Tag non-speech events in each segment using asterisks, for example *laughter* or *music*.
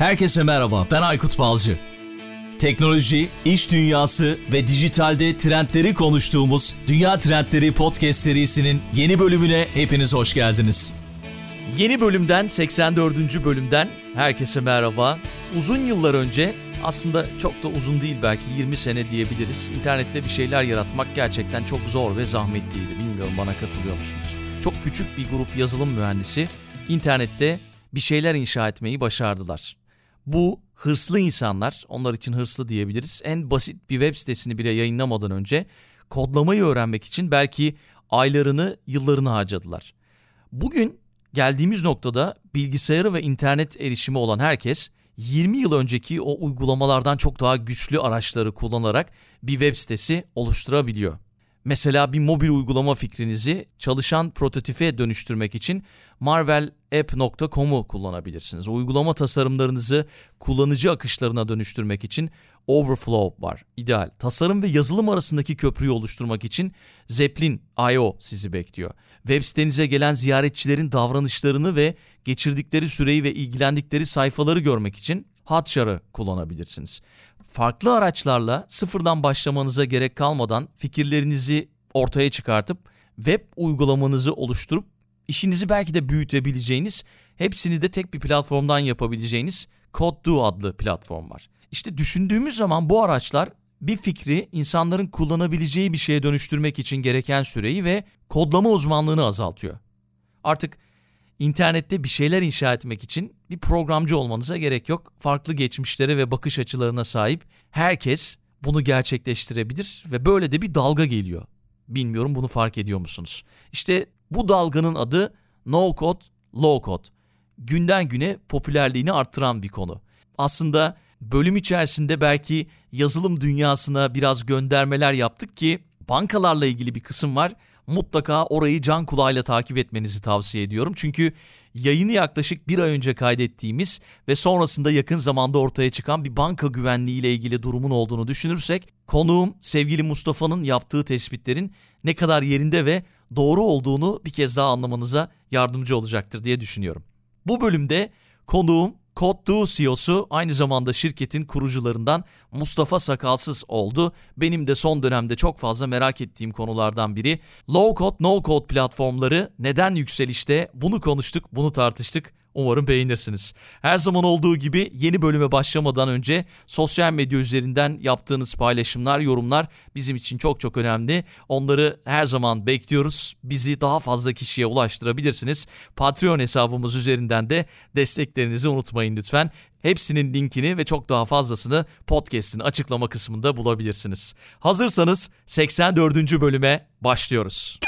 Herkese merhaba, ben Aykut Balcı. Teknoloji, iş dünyası ve dijitalde trendleri konuştuğumuz Dünya Trendleri Podcast serisinin yeni bölümüne hepiniz hoş geldiniz. Yeni bölümden, 84. bölümden herkese merhaba. Uzun yıllar önce, aslında çok da uzun değil belki 20 sene diyebiliriz. İnternette bir şeyler yaratmak gerçekten çok zor ve zahmetliydi. Bilmiyorum bana katılıyor musunuz? Çok küçük bir grup yazılım mühendisi internette bir şeyler inşa etmeyi başardılar. Bu hırslı insanlar, onlar için hırslı diyebiliriz. En basit bir web sitesini bile yayınlamadan önce kodlamayı öğrenmek için belki aylarını, yıllarını harcadılar. Bugün geldiğimiz noktada bilgisayarı ve internet erişimi olan herkes 20 yıl önceki o uygulamalardan çok daha güçlü araçları kullanarak bir web sitesi oluşturabiliyor. Mesela bir mobil uygulama fikrinizi çalışan prototipe dönüştürmek için marvelapp.com'u kullanabilirsiniz. Uygulama tasarımlarınızı kullanıcı akışlarına dönüştürmek için Overflow var. İdeal. Tasarım ve yazılım arasındaki köprüyü oluşturmak için Zeppelin.io sizi bekliyor. Web sitenize gelen ziyaretçilerin davranışlarını ve geçirdikleri süreyi ve ilgilendikleri sayfaları görmek için Hotshar'ı kullanabilirsiniz farklı araçlarla sıfırdan başlamanıza gerek kalmadan fikirlerinizi ortaya çıkartıp web uygulamanızı oluşturup işinizi belki de büyütebileceğiniz, hepsini de tek bir platformdan yapabileceğiniz CodeDo adlı platform var. İşte düşündüğümüz zaman bu araçlar bir fikri insanların kullanabileceği bir şeye dönüştürmek için gereken süreyi ve kodlama uzmanlığını azaltıyor. Artık İnternette bir şeyler inşa etmek için bir programcı olmanıza gerek yok. Farklı geçmişlere ve bakış açılarına sahip herkes bunu gerçekleştirebilir ve böyle de bir dalga geliyor. Bilmiyorum bunu fark ediyor musunuz? İşte bu dalganın adı no code, low code. Günden güne popülerliğini arttıran bir konu. Aslında bölüm içerisinde belki yazılım dünyasına biraz göndermeler yaptık ki bankalarla ilgili bir kısım var mutlaka orayı can kulağıyla takip etmenizi tavsiye ediyorum. Çünkü yayını yaklaşık bir ay önce kaydettiğimiz ve sonrasında yakın zamanda ortaya çıkan bir banka güvenliği ile ilgili durumun olduğunu düşünürsek konuğum sevgili Mustafa'nın yaptığı tespitlerin ne kadar yerinde ve doğru olduğunu bir kez daha anlamanıza yardımcı olacaktır diye düşünüyorum. Bu bölümde konuğum Code2 CEO'su aynı zamanda şirketin kurucularından Mustafa Sakalsız oldu. Benim de son dönemde çok fazla merak ettiğim konulardan biri. Low Code, No Code platformları neden yükselişte? Bunu konuştuk, bunu tartıştık. Umarım beğenirsiniz. Her zaman olduğu gibi yeni bölüme başlamadan önce sosyal medya üzerinden yaptığınız paylaşımlar, yorumlar bizim için çok çok önemli. Onları her zaman bekliyoruz. Bizi daha fazla kişiye ulaştırabilirsiniz. Patreon hesabımız üzerinden de desteklerinizi unutmayın lütfen. Hepsinin linkini ve çok daha fazlasını podcast'in açıklama kısmında bulabilirsiniz. Hazırsanız 84. bölüme başlıyoruz.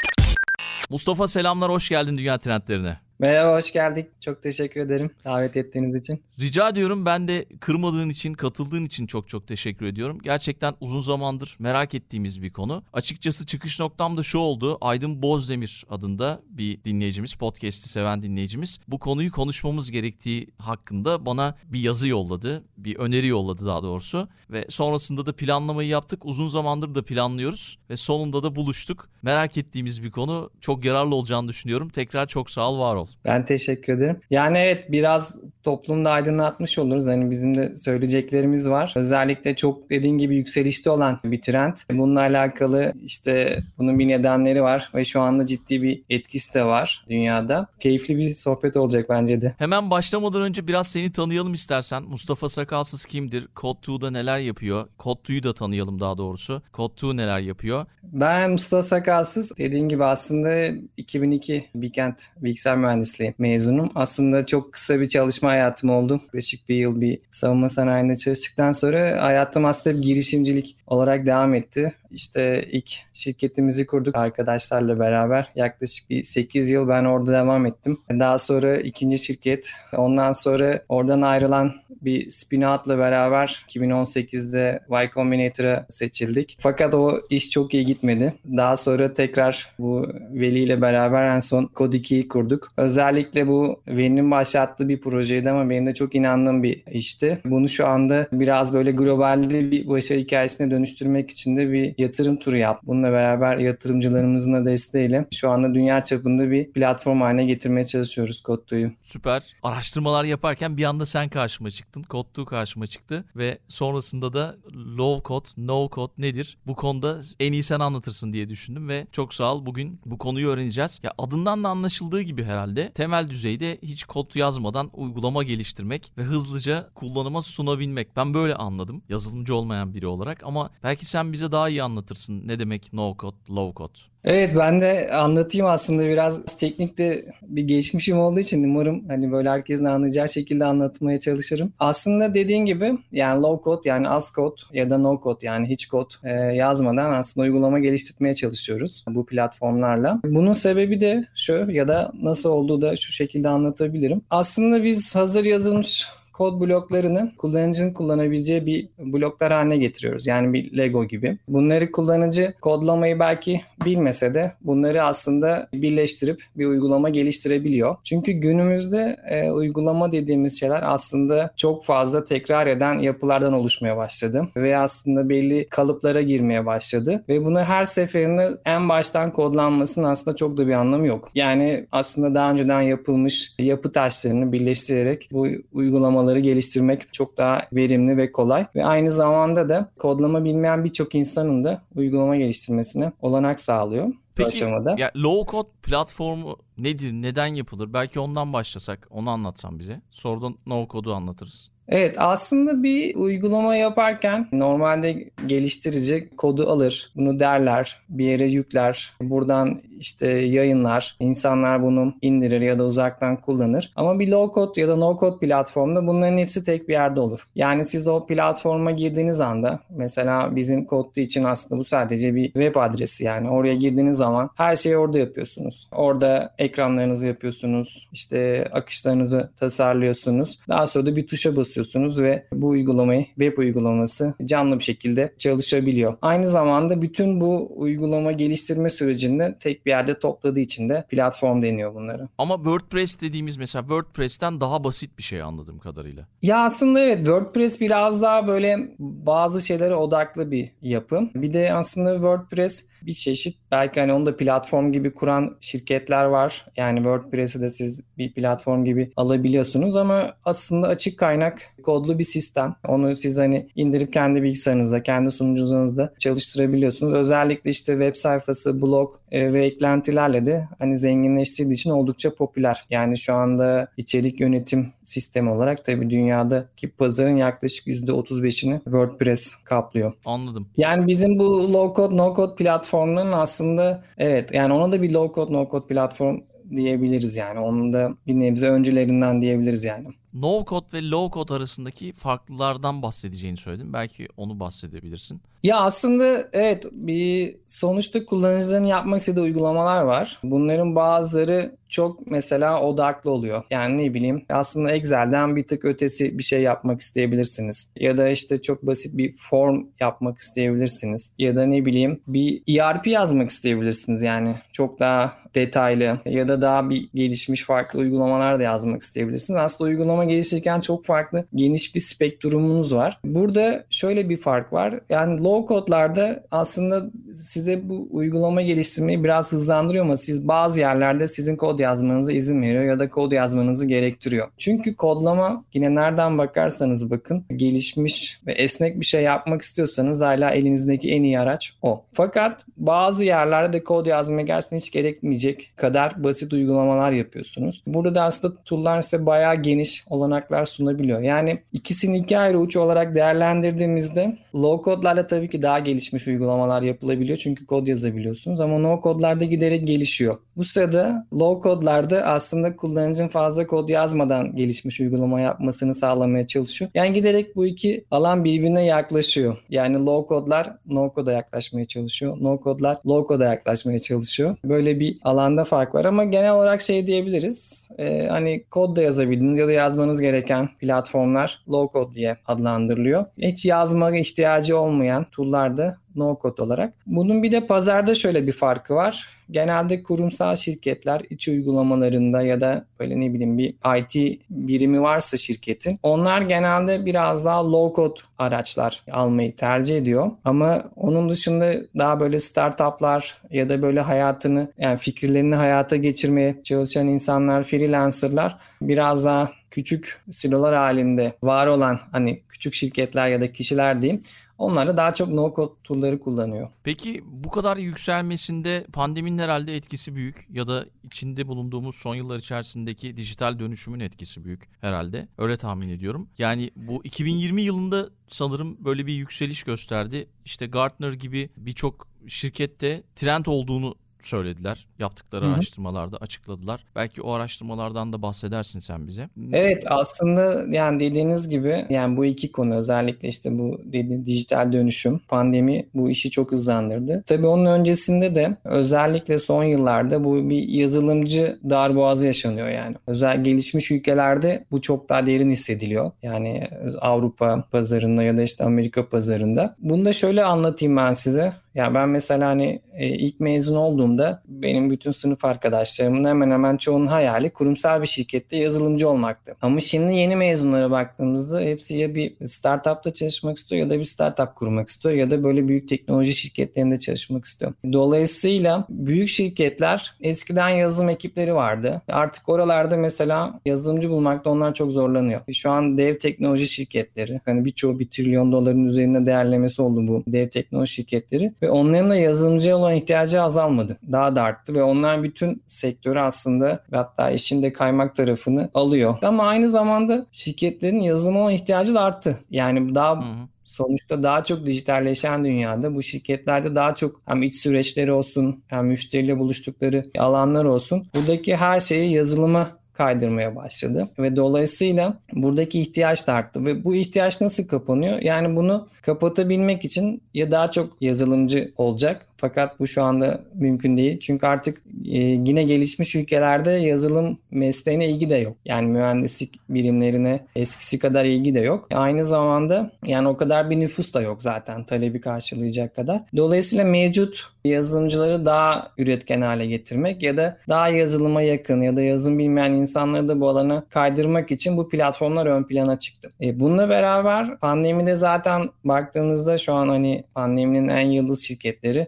Mustafa selamlar, hoş geldin Dünya Trendlerine. Merhaba, hoş geldik. Çok teşekkür ederim davet ettiğiniz için. Rica ediyorum. Ben de kırmadığın için, katıldığın için çok çok teşekkür ediyorum. Gerçekten uzun zamandır merak ettiğimiz bir konu. Açıkçası çıkış noktam da şu oldu. Aydın Bozdemir adında bir dinleyicimiz, podcast'i seven dinleyicimiz. Bu konuyu konuşmamız gerektiği hakkında bana bir yazı yolladı. Bir öneri yolladı daha doğrusu. Ve sonrasında da planlamayı yaptık. Uzun zamandır da planlıyoruz. Ve sonunda da buluştuk. Merak ettiğimiz bir konu. Çok yararlı olacağını düşünüyorum. Tekrar çok sağ ol, var ol. Ben teşekkür ederim. Yani evet biraz toplumda aydınlatmış oluruz. Hani bizim de söyleyeceklerimiz var. Özellikle çok dediğin gibi yükselişte olan bir trend. Bununla alakalı işte bunun bir nedenleri var ve şu anda ciddi bir etkisi de var dünyada. Keyifli bir sohbet olacak bence de. Hemen başlamadan önce biraz seni tanıyalım istersen. Mustafa Sakalsız kimdir? Code2'da neler yapıyor? Code2'yu da tanıyalım daha doğrusu. Code2 neler yapıyor? Ben Mustafa Sakalsız. Dediğin gibi aslında 2002 Bikent Bilgisayar Mühendisliği mezunum. Aslında çok kısa bir çalışma hayatım oldu. Yaklaşık bir yıl bir savunma sanayinde çalıştıktan sonra hayatım aslında bir girişimcilik olarak devam etti. İşte ilk şirketimizi kurduk arkadaşlarla beraber. Yaklaşık bir 8 yıl ben orada devam ettim. Daha sonra ikinci şirket. Ondan sonra oradan ayrılan bir spin-out'la beraber 2018'de Y Combinator'a seçildik. Fakat o iş çok iyi gitmedi. Daha sonra tekrar bu Veli ile beraber en son Code 2'yi kurduk. Özellikle bu Veli'nin başlattığı bir projeydi ama benim de çok inandığım bir işti. Bunu şu anda biraz böyle globalde bir başarı hikayesine dönüştürmek için de bir yatırım turu yaptık. Bununla beraber yatırımcılarımızın da desteğiyle şu anda dünya çapında bir platform haline getirmeye çalışıyoruz Kottu'yu. Süper. Araştırmalar yaparken bir anda sen karşıma çıktın. Kottu karşıma çıktı ve sonrasında da low code, no code nedir? Bu konuda en iyi sen anlatırsın diye düşündüm ve çok sağ ol. Bugün bu konuyu öğreneceğiz. Ya adından da anlaşıldığı gibi herhalde temel düzeyde hiç kod yazmadan uygulama geliştirmek ve hızlıca kullanıma sunabilmek. Ben böyle anladım yazılımcı olmayan biri olarak ama belki sen bize daha iyi anlatırsın ne demek no code, low code. Evet ben de anlatayım aslında biraz teknikte bir geçmişim olduğu için umarım hani böyle herkesin anlayacağı şekilde anlatmaya çalışırım. Aslında dediğin gibi yani low code yani az kod ya da no code yani hiç kod e, yazmadan aslında uygulama geliştirmeye çalışıyoruz bu platformlarla. Bunun sebebi de şu ya da nasıl olduğu da şu şekilde anlatabilirim. Aslında biz hazır yazılmış kod bloklarını kullanıcının kullanabileceği bir bloklar haline getiriyoruz. Yani bir Lego gibi. Bunları kullanıcı kodlamayı belki bilmese de bunları aslında birleştirip bir uygulama geliştirebiliyor. Çünkü günümüzde e, uygulama dediğimiz şeyler aslında çok fazla tekrar eden yapılardan oluşmaya başladı. Ve aslında belli kalıplara girmeye başladı. Ve bunu her seferinde en baştan kodlanmasının aslında çok da bir anlamı yok. Yani aslında daha önceden yapılmış yapı taşlarını birleştirerek bu uygulamaları uygulamaları geliştirmek çok daha verimli ve kolay. Ve aynı zamanda da kodlama bilmeyen birçok insanın da uygulama geliştirmesine olanak sağlıyor. Peki aşamada. ya low code platformu nedir, neden yapılır? Belki ondan başlasak, onu anlatsan bize. Sonradan no code'u anlatırız. Evet aslında bir uygulama yaparken normalde geliştirici kodu alır, bunu derler, bir yere yükler, buradan işte yayınlar, insanlar bunu indirir ya da uzaktan kullanır. Ama bir low code ya da no code platformda bunların hepsi tek bir yerde olur. Yani siz o platforma girdiğiniz anda mesela bizim kodlu için aslında bu sadece bir web adresi yani oraya girdiğiniz zaman her şeyi orada yapıyorsunuz. Orada ekranlarınızı yapıyorsunuz, işte akışlarınızı tasarlıyorsunuz. Daha sonra da bir tuşa basıyorsunuz basıyorsunuz ve bu uygulamayı web uygulaması canlı bir şekilde çalışabiliyor. Aynı zamanda bütün bu uygulama geliştirme sürecinde tek bir yerde topladığı için de platform deniyor bunları. Ama WordPress dediğimiz mesela WordPress'ten daha basit bir şey anladığım kadarıyla. Ya aslında evet WordPress biraz daha böyle bazı şeylere odaklı bir yapı. Bir de aslında WordPress bir çeşit belki hani onu da platform gibi kuran şirketler var. Yani WordPress'i de siz bir platform gibi alabiliyorsunuz ama aslında açık kaynak kodlu bir sistem. Onu siz hani indirip kendi bilgisayarınızda, kendi sunucunuzda çalıştırabiliyorsunuz. Özellikle işte web sayfası, blog e, ve eklentilerle de hani zenginleştirdiği için oldukça popüler. Yani şu anda içerik yönetim sistemi olarak tabii dünyadaki pazarın yaklaşık %35'ini WordPress kaplıyor. Anladım. Yani bizim bu low code no code platformların aslında evet yani ona da bir low code no code platform diyebiliriz yani. Onun da bir nebze öncülerinden diyebiliriz yani no code ve low code arasındaki farklılardan bahsedeceğini söyledim. Belki onu bahsedebilirsin. Ya aslında evet bir sonuçta kullanıcıların yapmak istediği uygulamalar var. Bunların bazıları çok mesela odaklı oluyor. Yani ne bileyim aslında Excel'den bir tık ötesi bir şey yapmak isteyebilirsiniz. Ya da işte çok basit bir form yapmak isteyebilirsiniz. Ya da ne bileyim bir ERP yazmak isteyebilirsiniz yani çok daha detaylı ya da daha bir gelişmiş farklı uygulamalar da yazmak isteyebilirsiniz. Aslında uygulama geliştirirken çok farklı geniş bir spektrumunuz var. Burada şöyle bir fark var. Yani low code'larda aslında size bu uygulama geliştirmeyi biraz hızlandırıyor ama siz bazı yerlerde sizin kod yazmanıza izin veriyor ya da kod yazmanızı gerektiriyor. Çünkü kodlama yine nereden bakarsanız bakın gelişmiş ve esnek bir şey yapmak istiyorsanız hala elinizdeki en iyi araç o. Fakat bazı yerlerde de kod yazmaya gerçekten hiç gerekmeyecek kadar basit uygulamalar yapıyorsunuz. Burada da aslında tool'lar size bayağı geniş olanaklar sunabiliyor. Yani ikisini iki ayrı uç olarak değerlendirdiğimizde low code'larla tabii ki daha gelişmiş uygulamalar yapılabiliyor. Çünkü kod yazabiliyorsunuz ama no code'larda giderek gelişiyor. Bu sırada low code'larda aslında kullanıcının fazla kod yazmadan gelişmiş uygulama yapmasını sağlamaya çalışıyor. Yani giderek bu iki alan birbirine yaklaşıyor. Yani low code'lar no code'a yaklaşmaya çalışıyor. No code'lar low code'a yaklaşmaya çalışıyor. Böyle bir alanda fark var ama genel olarak şey diyebiliriz. E, hani kod da yazabildiniz ya da yazma yazmanız gereken platformlar low code diye adlandırılıyor. Hiç yazmaya ihtiyacı olmayan tool'lar da no code olarak. Bunun bir de pazarda şöyle bir farkı var. Genelde kurumsal şirketler iç uygulamalarında ya da böyle ne bileyim bir IT birimi varsa şirketin onlar genelde biraz daha low code araçlar almayı tercih ediyor. Ama onun dışında daha böyle startuplar ya da böyle hayatını yani fikirlerini hayata geçirmeye çalışan insanlar, freelancerlar biraz daha küçük silolar halinde var olan hani küçük şirketler ya da kişiler diyeyim onlar da daha çok no-code tool'ları kullanıyor. Peki bu kadar yükselmesinde pandeminin herhalde etkisi büyük ya da içinde bulunduğumuz son yıllar içerisindeki dijital dönüşümün etkisi büyük herhalde. Öyle tahmin ediyorum. Yani bu 2020 yılında sanırım böyle bir yükseliş gösterdi. İşte Gartner gibi birçok şirkette trend olduğunu söylediler. Yaptıkları Hı-hı. araştırmalarda açıkladılar. Belki o araştırmalardan da bahsedersin sen bize. Evet aslında yani dediğiniz gibi yani bu iki konu özellikle işte bu dedi, dijital dönüşüm, pandemi bu işi çok hızlandırdı. Tabii onun öncesinde de özellikle son yıllarda bu bir yazılımcı darboğazı yaşanıyor yani. Özel gelişmiş ülkelerde bu çok daha derin hissediliyor. Yani Avrupa pazarında ya da işte Amerika pazarında. Bunu da şöyle anlatayım ben size. Ya ben mesela hani e, ilk mezun olduğumda benim bütün sınıf arkadaşlarımın hemen hemen çoğunun hayali kurumsal bir şirkette yazılımcı olmaktı. Ama şimdi yeni mezunlara baktığımızda hepsi ya bir startupta çalışmak istiyor ya da bir startup kurmak istiyor ya da böyle büyük teknoloji şirketlerinde çalışmak istiyor. Dolayısıyla büyük şirketler eskiden yazılım ekipleri vardı. Artık oralarda mesela yazılımcı bulmakta onlar çok zorlanıyor. Şu an dev teknoloji şirketleri hani birçoğu bir trilyon doların üzerinde değerlemesi oldu bu dev teknoloji şirketleri ve onların da yazılımcıya olan ihtiyacı azalmadı. Daha da arttı ve onlar bütün sektörü aslında ve hatta işin de kaymak tarafını alıyor. Ama aynı zamanda şirketlerin yazılıma olan ihtiyacı da arttı. Yani daha hı hı sonuçta daha çok dijitalleşen dünyada bu şirketlerde daha çok hem iç süreçleri olsun hem müşteriyle buluştukları alanlar olsun. Buradaki her şeyi yazılıma kaydırmaya başladı ve dolayısıyla buradaki ihtiyaç da arttı ve bu ihtiyaç nasıl kapanıyor? Yani bunu kapatabilmek için ya daha çok yazılımcı olacak fakat bu şu anda mümkün değil. Çünkü artık e, yine gelişmiş ülkelerde yazılım mesleğine ilgi de yok. Yani mühendislik birimlerine eskisi kadar ilgi de yok. Aynı zamanda yani o kadar bir nüfus da yok zaten talebi karşılayacak kadar. Dolayısıyla mevcut yazılımcıları daha üretken hale getirmek ya da daha yazılıma yakın ya da yazım bilmeyen insanları da bu alana kaydırmak için bu platformlar ön plana çıktı. E, bununla beraber pandemide zaten baktığımızda şu an hani pandeminin en yıldız şirketleri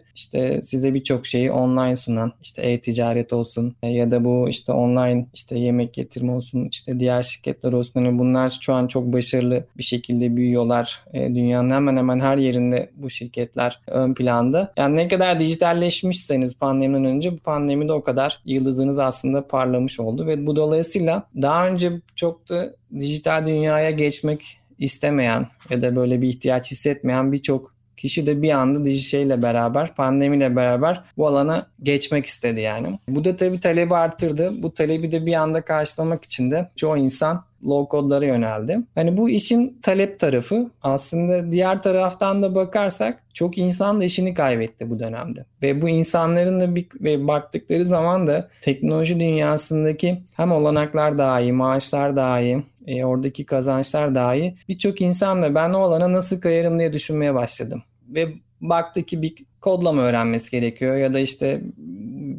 size birçok şeyi online sunan işte e-ticaret olsun e, ya da bu işte online işte yemek getirme olsun işte diğer şirketler olsun hani bunlar şu an çok başarılı bir şekilde büyüyorlar. E, dünyanın hemen hemen her yerinde bu şirketler ön planda. Yani ne kadar dijitalleşmişseniz pandemiden önce bu pandemide o kadar yıldızınız aslında parlamış oldu ve bu dolayısıyla daha önce çok da dijital dünyaya geçmek istemeyen ya da böyle bir ihtiyaç hissetmeyen birçok kişi de bir anda şeyle beraber, pandemiyle beraber bu alana geçmek istedi yani. Bu da tabii talebi arttırdı. Bu talebi de bir anda karşılamak için de çoğu insan low code'lara yöneldi. Hani bu işin talep tarafı aslında diğer taraftan da bakarsak çok insan da işini kaybetti bu dönemde. Ve bu insanların da bir ve baktıkları zaman da teknoloji dünyasındaki hem olanaklar daha iyi, maaşlar daha iyi, e, oradaki kazançlar daha iyi. Birçok insan da ben o alana nasıl kayarım diye düşünmeye başladım. Ve baktı ki bir kodlama öğrenmesi gerekiyor ya da işte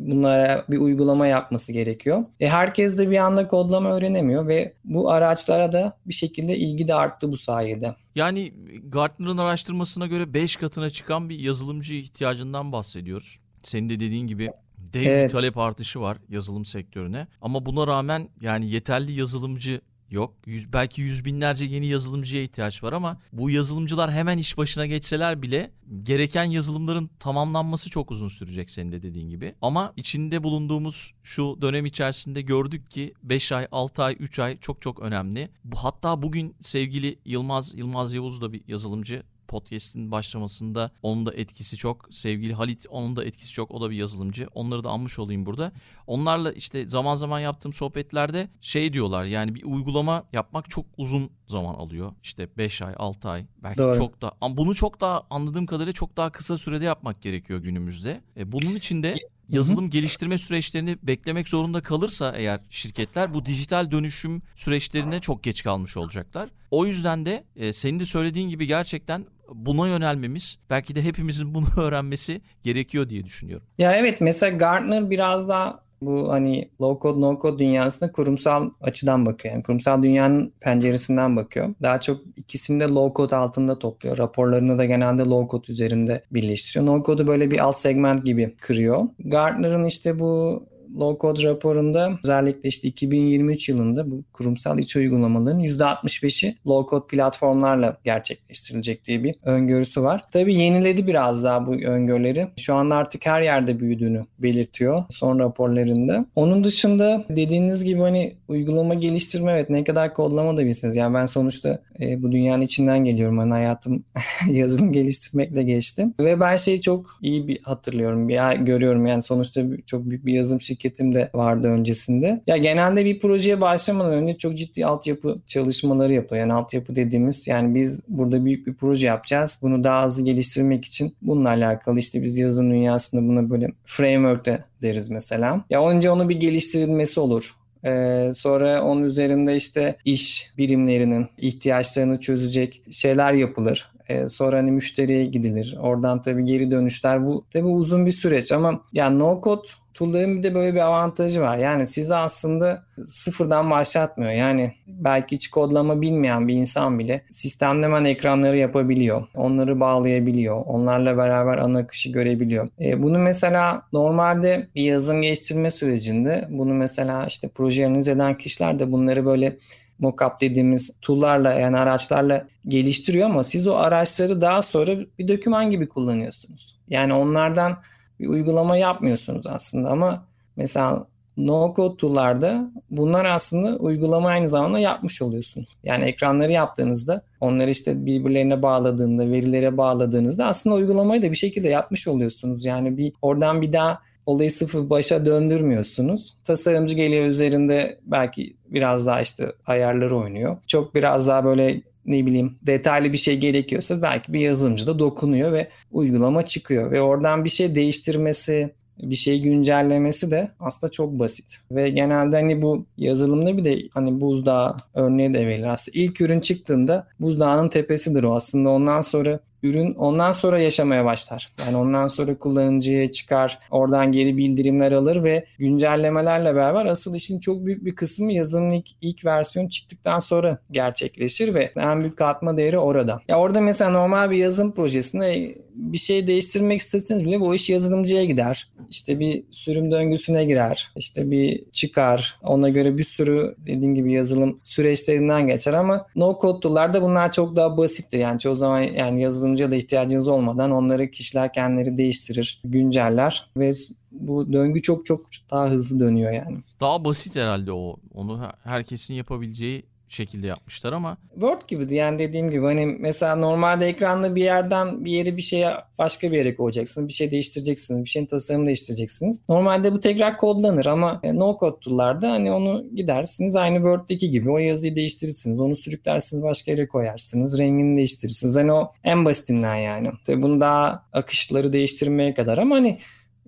bunlara bir uygulama yapması gerekiyor. E herkes de bir anda kodlama öğrenemiyor ve bu araçlara da bir şekilde ilgi de arttı bu sayede. Yani Gartner'ın araştırmasına göre 5 katına çıkan bir yazılımcı ihtiyacından bahsediyoruz. Senin de dediğin gibi dev evet. bir talep artışı var yazılım sektörüne. Ama buna rağmen yani yeterli yazılımcı yok. Yüz, belki yüz binlerce yeni yazılımcıya ihtiyaç var ama bu yazılımcılar hemen iş başına geçseler bile gereken yazılımların tamamlanması çok uzun sürecek senin de dediğin gibi. Ama içinde bulunduğumuz şu dönem içerisinde gördük ki 5 ay, 6 ay, 3 ay çok çok önemli. Bu hatta bugün sevgili Yılmaz Yılmaz Yavuz da bir yazılımcı podcast'in başlamasında onun da etkisi çok. Sevgili Halit onun da etkisi çok. O da bir yazılımcı. Onları da anmış olayım burada. Onlarla işte zaman zaman yaptığım sohbetlerde şey diyorlar yani bir uygulama yapmak çok uzun zaman alıyor. İşte 5 ay, 6 ay belki Doğru. çok da bunu çok daha anladığım kadarıyla çok daha kısa sürede yapmak gerekiyor günümüzde. E bunun için de yazılım Hı-hı. geliştirme süreçlerini beklemek zorunda kalırsa eğer şirketler bu dijital dönüşüm süreçlerine çok geç kalmış olacaklar. O yüzden de e, senin de söylediğin gibi gerçekten buna yönelmemiz belki de hepimizin bunu *laughs* öğrenmesi gerekiyor diye düşünüyorum. Ya evet mesela Gartner biraz daha bu hani low code no code dünyasına kurumsal açıdan bakıyor. Yani kurumsal dünyanın penceresinden bakıyor. Daha çok ikisini de low code altında topluyor. Raporlarını da genelde low code üzerinde birleştiriyor. No code'u böyle bir alt segment gibi kırıyor. Gartner'ın işte bu Low Code raporunda özellikle işte 2023 yılında bu kurumsal iç uygulamaların %65'i low code platformlarla gerçekleştirilecek diye bir öngörüsü var. Tabii yeniledi biraz daha bu öngörüleri. Şu anda artık her yerde büyüdüğünü belirtiyor son raporlarında. Onun dışında dediğiniz gibi hani uygulama geliştirme evet ne kadar kodlama da bilsiniz. Yani ben sonuçta e, bu dünyanın içinden geliyorum. Hani hayatım *laughs* yazılım geliştirmekle geçti. Ve ben şeyi çok iyi bir hatırlıyorum. Bir görüyorum yani sonuçta çok büyük bir yazılım şirketim de vardı öncesinde. Ya genelde bir projeye başlamadan önce çok ciddi altyapı çalışmaları yapıyor. Yani altyapı dediğimiz yani biz burada büyük bir proje yapacağız. Bunu daha hızlı geliştirmek için bununla alakalı işte biz yazılım dünyasında buna böyle framework de deriz mesela. Ya önce onu bir geliştirilmesi olur. Ee, sonra onun üzerinde işte iş birimlerinin ihtiyaçlarını çözecek şeyler yapılır. Ee, sonra hani müşteriye gidilir. Oradan tabii geri dönüşler. Bu tabii uzun bir süreç ama yani no code Tool'ların bir de böyle bir avantajı var. Yani sizi aslında sıfırdan başlatmıyor. Yani belki hiç kodlama bilmeyen bir insan bile sistemde hemen ekranları yapabiliyor. Onları bağlayabiliyor. Onlarla beraber ana akışı görebiliyor. E, bunu mesela normalde bir yazım geliştirme sürecinde bunu mesela işte proje analiz eden kişiler de bunları böyle mockup dediğimiz tool'larla yani araçlarla geliştiriyor ama siz o araçları daha sonra bir doküman gibi kullanıyorsunuz. Yani onlardan bir uygulama yapmıyorsunuz aslında ama mesela no code tool'larda bunlar aslında uygulama aynı zamanda yapmış oluyorsunuz. Yani ekranları yaptığınızda onları işte birbirlerine bağladığında, verilere bağladığınızda aslında uygulamayı da bir şekilde yapmış oluyorsunuz. Yani bir oradan bir daha olayı sıfır başa döndürmüyorsunuz. Tasarımcı geliyor üzerinde belki biraz daha işte ayarları oynuyor. Çok biraz daha böyle ne bileyim detaylı bir şey gerekiyorsa belki bir yazılımcı da dokunuyor ve uygulama çıkıyor ve oradan bir şey değiştirmesi, bir şey güncellemesi de aslında çok basit. Ve genelde hani bu yazılımda bir de hani buzdağı örneği de verilir. Aslında ilk ürün çıktığında buzdağının tepesidir o. Aslında ondan sonra ürün ondan sonra yaşamaya başlar. Yani ondan sonra kullanıcıya çıkar, oradan geri bildirimler alır ve güncellemelerle beraber asıl işin çok büyük bir kısmı yazılımın ilk, ilk versiyon çıktıktan sonra gerçekleşir ve en büyük katma değeri orada. Ya orada mesela normal bir yazılım projesinde bir şey değiştirmek isteseniz bile bu iş yazılımcıya gider. İşte bir sürüm döngüsüne girer. İşte bir çıkar. Ona göre bir sürü dediğim gibi yazılım süreçlerinden geçer ama no code tool'larda bunlar çok daha basittir. Yani çoğu zaman yani yazılım yazılımcıya da ihtiyacınız olmadan onları kişiler kendileri değiştirir, günceller ve bu döngü çok çok daha hızlı dönüyor yani. Daha basit herhalde o. Onu herkesin yapabileceği şekilde yapmışlar ama. Word gibi yani dediğim gibi hani mesela normalde ekranda bir yerden bir yeri bir şeye başka bir yere koyacaksınız. Bir şey değiştireceksiniz. Bir şeyin tasarımını değiştireceksiniz. Normalde bu tekrar kodlanır ama e, no code tool'larda hani onu gidersiniz aynı Word'deki gibi o yazıyı değiştirirsiniz. Onu sürüklersiniz başka yere koyarsınız. Rengini değiştirirsiniz. Hani o en basitinden yani. Tabii bunu daha akışları değiştirmeye kadar ama hani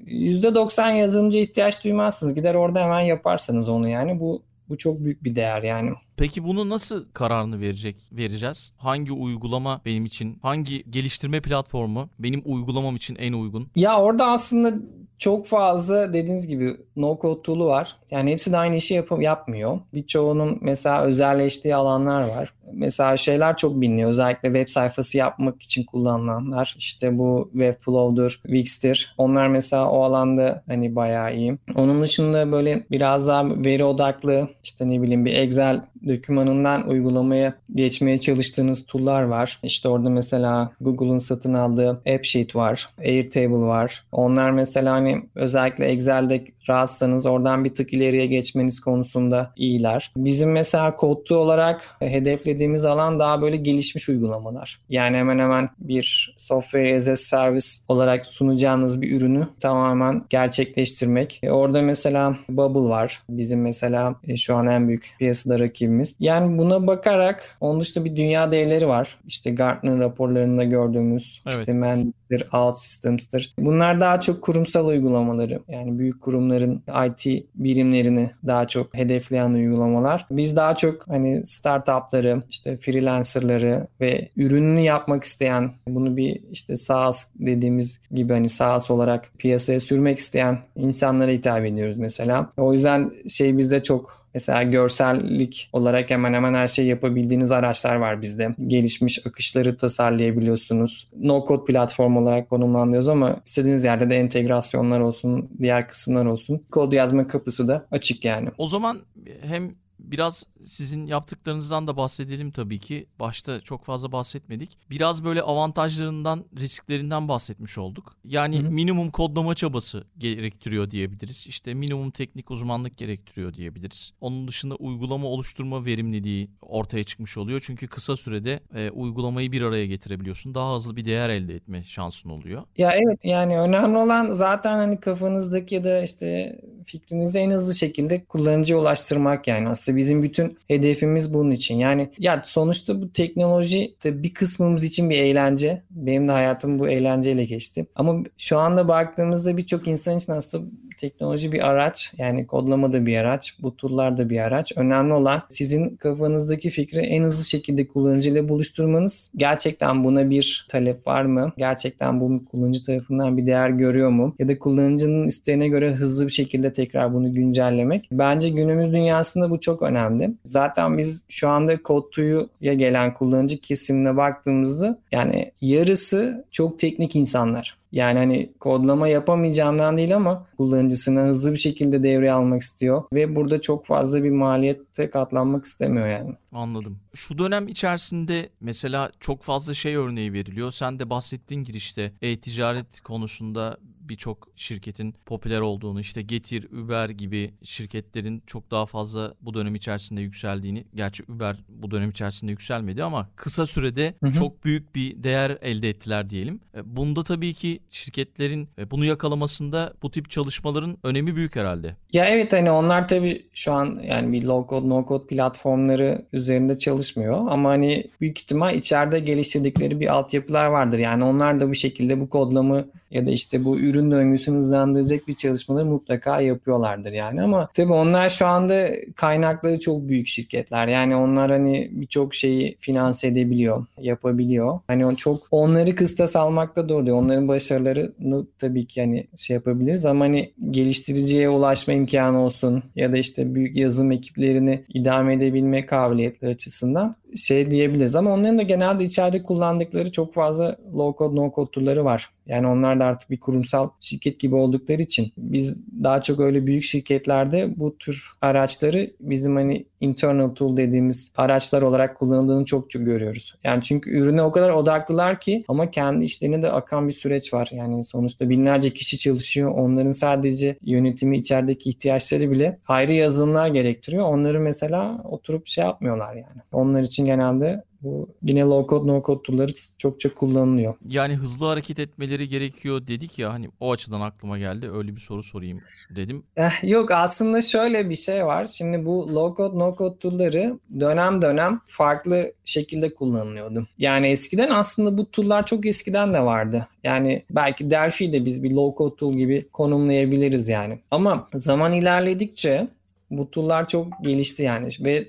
%90 yazılımcı ihtiyaç duymazsınız. Gider orada hemen yaparsanız onu yani. Bu bu çok büyük bir değer yani. Peki bunu nasıl kararını verecek vereceğiz? Hangi uygulama benim için, hangi geliştirme platformu benim uygulamam için en uygun? Ya orada aslında çok fazla dediğiniz gibi no code tool'u var. Yani hepsi de aynı işi yap yapmıyor. Birçoğunun mesela özelleştiği alanlar var. Mesela şeyler çok biliniyor. Özellikle web sayfası yapmak için kullanılanlar. İşte bu Webflow'dur, Wix'tir. Onlar mesela o alanda hani bayağı iyi. Onun dışında böyle biraz daha veri odaklı işte ne bileyim bir Excel dokümanından uygulamaya geçmeye çalıştığınız tool'lar var. İşte orada mesela Google'un satın aldığı AppSheet var, Airtable var. Onlar mesela hani özellikle Excel'de rahatsanız oradan bir tık ileriye geçmeniz konusunda iyiler. Bizim mesela kodlu olarak hedeflediğimiz alan daha böyle gelişmiş uygulamalar. Yani hemen hemen bir software as a service olarak sunacağınız bir ürünü tamamen gerçekleştirmek. E orada mesela Bubble var. Bizim mesela e, şu an en büyük piyasada rakibimiz. Yani buna bakarak onun dışında bir dünya değerleri var. İşte Gartner raporlarında gördüğümüz evet. işte Systems'tir, Out Systems'tir. Bunlar daha çok kurumsal uygulamaları. Yani büyük kurumların IT birimlerini daha çok hedefleyen uygulamalar. Biz daha çok hani startupları, işte freelancerları ve ürününü yapmak isteyen, bunu bir işte SaaS dediğimiz gibi hani SaaS olarak piyasaya sürmek isteyen insanlara hitap ediyoruz mesela. O yüzden şey bizde çok Mesela görsellik olarak hemen hemen her şey yapabildiğiniz araçlar var bizde. Gelişmiş akışları tasarlayabiliyorsunuz. No code platform olarak konumlandırıyoruz ama istediğiniz yerde de entegrasyonlar olsun, diğer kısımlar olsun. Kod yazma kapısı da açık yani. O zaman hem biraz sizin yaptıklarınızdan da bahsedelim tabii ki. Başta çok fazla bahsetmedik. Biraz böyle avantajlarından, risklerinden bahsetmiş olduk. Yani Hı-hı. minimum kodlama çabası gerektiriyor diyebiliriz. İşte minimum teknik uzmanlık gerektiriyor diyebiliriz. Onun dışında uygulama oluşturma verimliliği ortaya çıkmış oluyor. Çünkü kısa sürede e, uygulamayı bir araya getirebiliyorsun. Daha hızlı bir değer elde etme şansın oluyor. Ya evet yani önemli olan zaten hani kafanızdaki ya da işte fikrinizi en hızlı şekilde kullanıcıya ulaştırmak yani. Aslında bizim bütün hedefimiz bunun için. Yani ya sonuçta bu teknoloji de bir kısmımız için bir eğlence. Benim de hayatım bu eğlenceyle geçti. Ama şu anda baktığımızda birçok insan için aslında teknoloji bir araç. Yani kodlama da bir araç. Bu tool'lar da bir araç. Önemli olan sizin kafanızdaki fikri en hızlı şekilde kullanıcıyla buluşturmanız. Gerçekten buna bir talep var mı? Gerçekten bu kullanıcı tarafından bir değer görüyor mu? Ya da kullanıcının isteğine göre hızlı bir şekilde tekrar bunu güncellemek. Bence günümüz dünyasında bu çok önemli. Zaten biz şu anda Code2'ya gelen kullanıcı kesimine baktığımızda yani yarısı çok teknik insanlar. Yani hani kodlama yapamayacağımdan değil ama kullanıcısına hızlı bir şekilde devreye almak istiyor ve burada çok fazla bir maliyette katlanmak istemiyor yani. Anladım. Şu dönem içerisinde mesela çok fazla şey örneği veriliyor. Sen de bahsettiğin girişte e-ticaret konusunda birçok şirketin popüler olduğunu işte Getir, Uber gibi şirketlerin çok daha fazla bu dönem içerisinde yükseldiğini gerçi Uber bu dönem içerisinde yükselmedi ama kısa sürede hı hı. çok büyük bir değer elde ettiler diyelim. E, bunda tabii ki şirketlerin e, bunu yakalamasında bu tip çalışmaların önemi büyük herhalde. Ya evet hani onlar tabii şu an yani bir low code no code platformları üzerinde çalışmıyor ama hani büyük ihtimal içeride geliştirdikleri bir altyapılar vardır. Yani onlar da bu şekilde bu kodlamı ya da işte bu ürün döngüsünü hızlandıracak bir çalışmaları mutlaka yapıyorlardır yani ama tabii onlar şu anda kaynakları çok büyük şirketler. Yani onlar hani birçok şeyi finanse edebiliyor, yapabiliyor. Hani çok onları kıstas almakta doğru değil. Onların başarılarını tabii ki hani şey yapabiliriz ama hani geliştiriciye ulaşma imkanı olsun ya da işte büyük yazılım ekiplerini idame edebilme kabiliyetleri açısından şey diyebiliriz ama onların da genelde içeride kullandıkları çok fazla low code no code tool'ları var. Yani onlar da artık bir kurumsal şirket gibi oldukları için biz daha çok öyle büyük şirketlerde bu tür araçları bizim hani internal tool dediğimiz araçlar olarak kullanıldığını çok çok görüyoruz. Yani çünkü ürüne o kadar odaklılar ki ama kendi işlerine de akan bir süreç var. Yani sonuçta binlerce kişi çalışıyor. Onların sadece yönetimi içerideki ihtiyaçları bile ayrı yazılımlar gerektiriyor. Onları mesela oturup şey yapmıyorlar yani. Onlar için genelde bu yine low code no code tool'ları çok çok kullanılıyor. Yani hızlı hareket etmeleri gerekiyor dedik ya hani o açıdan aklıma geldi. Öyle bir soru sorayım dedim. Eh, yok aslında şöyle bir şey var. Şimdi bu low code no code tool'ları dönem dönem farklı şekilde kullanılıyordu. Yani eskiden aslında bu tool'lar çok eskiden de vardı. Yani belki Delphi'yi de biz bir low code tool gibi konumlayabiliriz yani. Ama zaman ilerledikçe bu tool'lar çok gelişti yani ve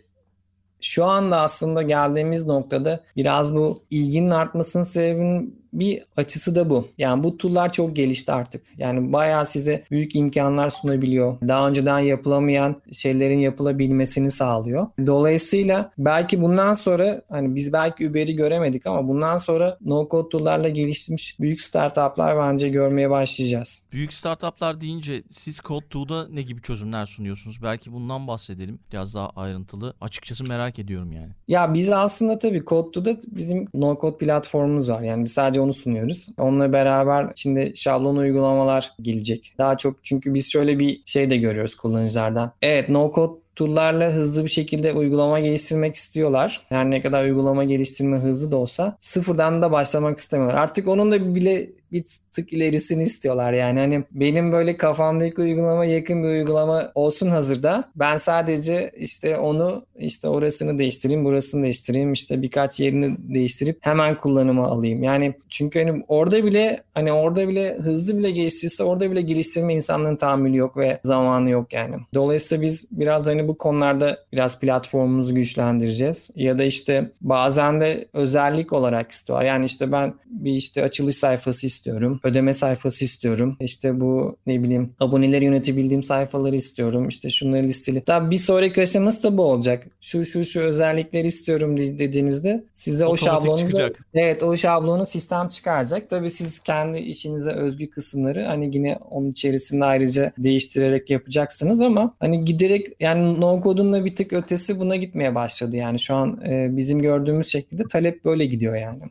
şu anda aslında geldiğimiz noktada biraz bu ilginin artmasının sebebinin bir açısı da bu. Yani bu tool'lar çok gelişti artık. Yani bayağı size büyük imkanlar sunabiliyor. Daha önceden yapılamayan şeylerin yapılabilmesini sağlıyor. Dolayısıyla belki bundan sonra hani biz belki Uber'i göremedik ama bundan sonra no code tool'larla geliştirmiş büyük startuplar bence görmeye başlayacağız. Büyük startuplar deyince siz Code2'da ne gibi çözümler sunuyorsunuz? Belki bundan bahsedelim biraz daha ayrıntılı. Açıkçası merak ediyorum yani. Ya biz aslında tabii Code2'da bizim no code platformumuz var. Yani biz sadece sadece onu sunuyoruz. Onunla beraber şimdi şablon uygulamalar gelecek. Daha çok çünkü biz şöyle bir şey de görüyoruz kullanıcılardan. Evet no code tool'larla hızlı bir şekilde uygulama geliştirmek istiyorlar. Her ne kadar uygulama geliştirme hızlı da olsa sıfırdan da başlamak istemiyorlar. Artık onun da bile bir tık ilerisini istiyorlar yani. Hani benim böyle kafamdaki uygulama yakın bir uygulama olsun hazırda. Ben sadece işte onu işte orasını değiştireyim, burasını değiştireyim, işte birkaç yerini değiştirip hemen kullanıma alayım. Yani çünkü hani orada bile hani orada bile hızlı bile geliştirirse orada bile geliştirme insanların tahammülü yok ve zamanı yok yani. Dolayısıyla biz biraz hani bu konularda biraz platformumuzu güçlendireceğiz. Ya da işte bazen de özellik olarak istiyor. Yani işte ben bir işte açılış sayfası istiyorum. Ödeme sayfası istiyorum. İşte bu ne bileyim aboneleri yönetebildiğim sayfaları istiyorum. İşte şunları listeli. Daha bir sonraki aşaması da bu olacak. Şu şu şu özellikleri istiyorum dediğinizde size Otomatik o şablonu çıkacak. evet o şablonu sistem çıkaracak. Tabii siz kendi işinize özgü kısımları hani yine onun içerisinde ayrıca değiştirerek yapacaksınız ama hani giderek yani no code'un da bir tık ötesi buna gitmeye başladı. Yani şu an e, bizim gördüğümüz şekilde talep böyle gidiyor yani.